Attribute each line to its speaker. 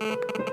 Speaker 1: Música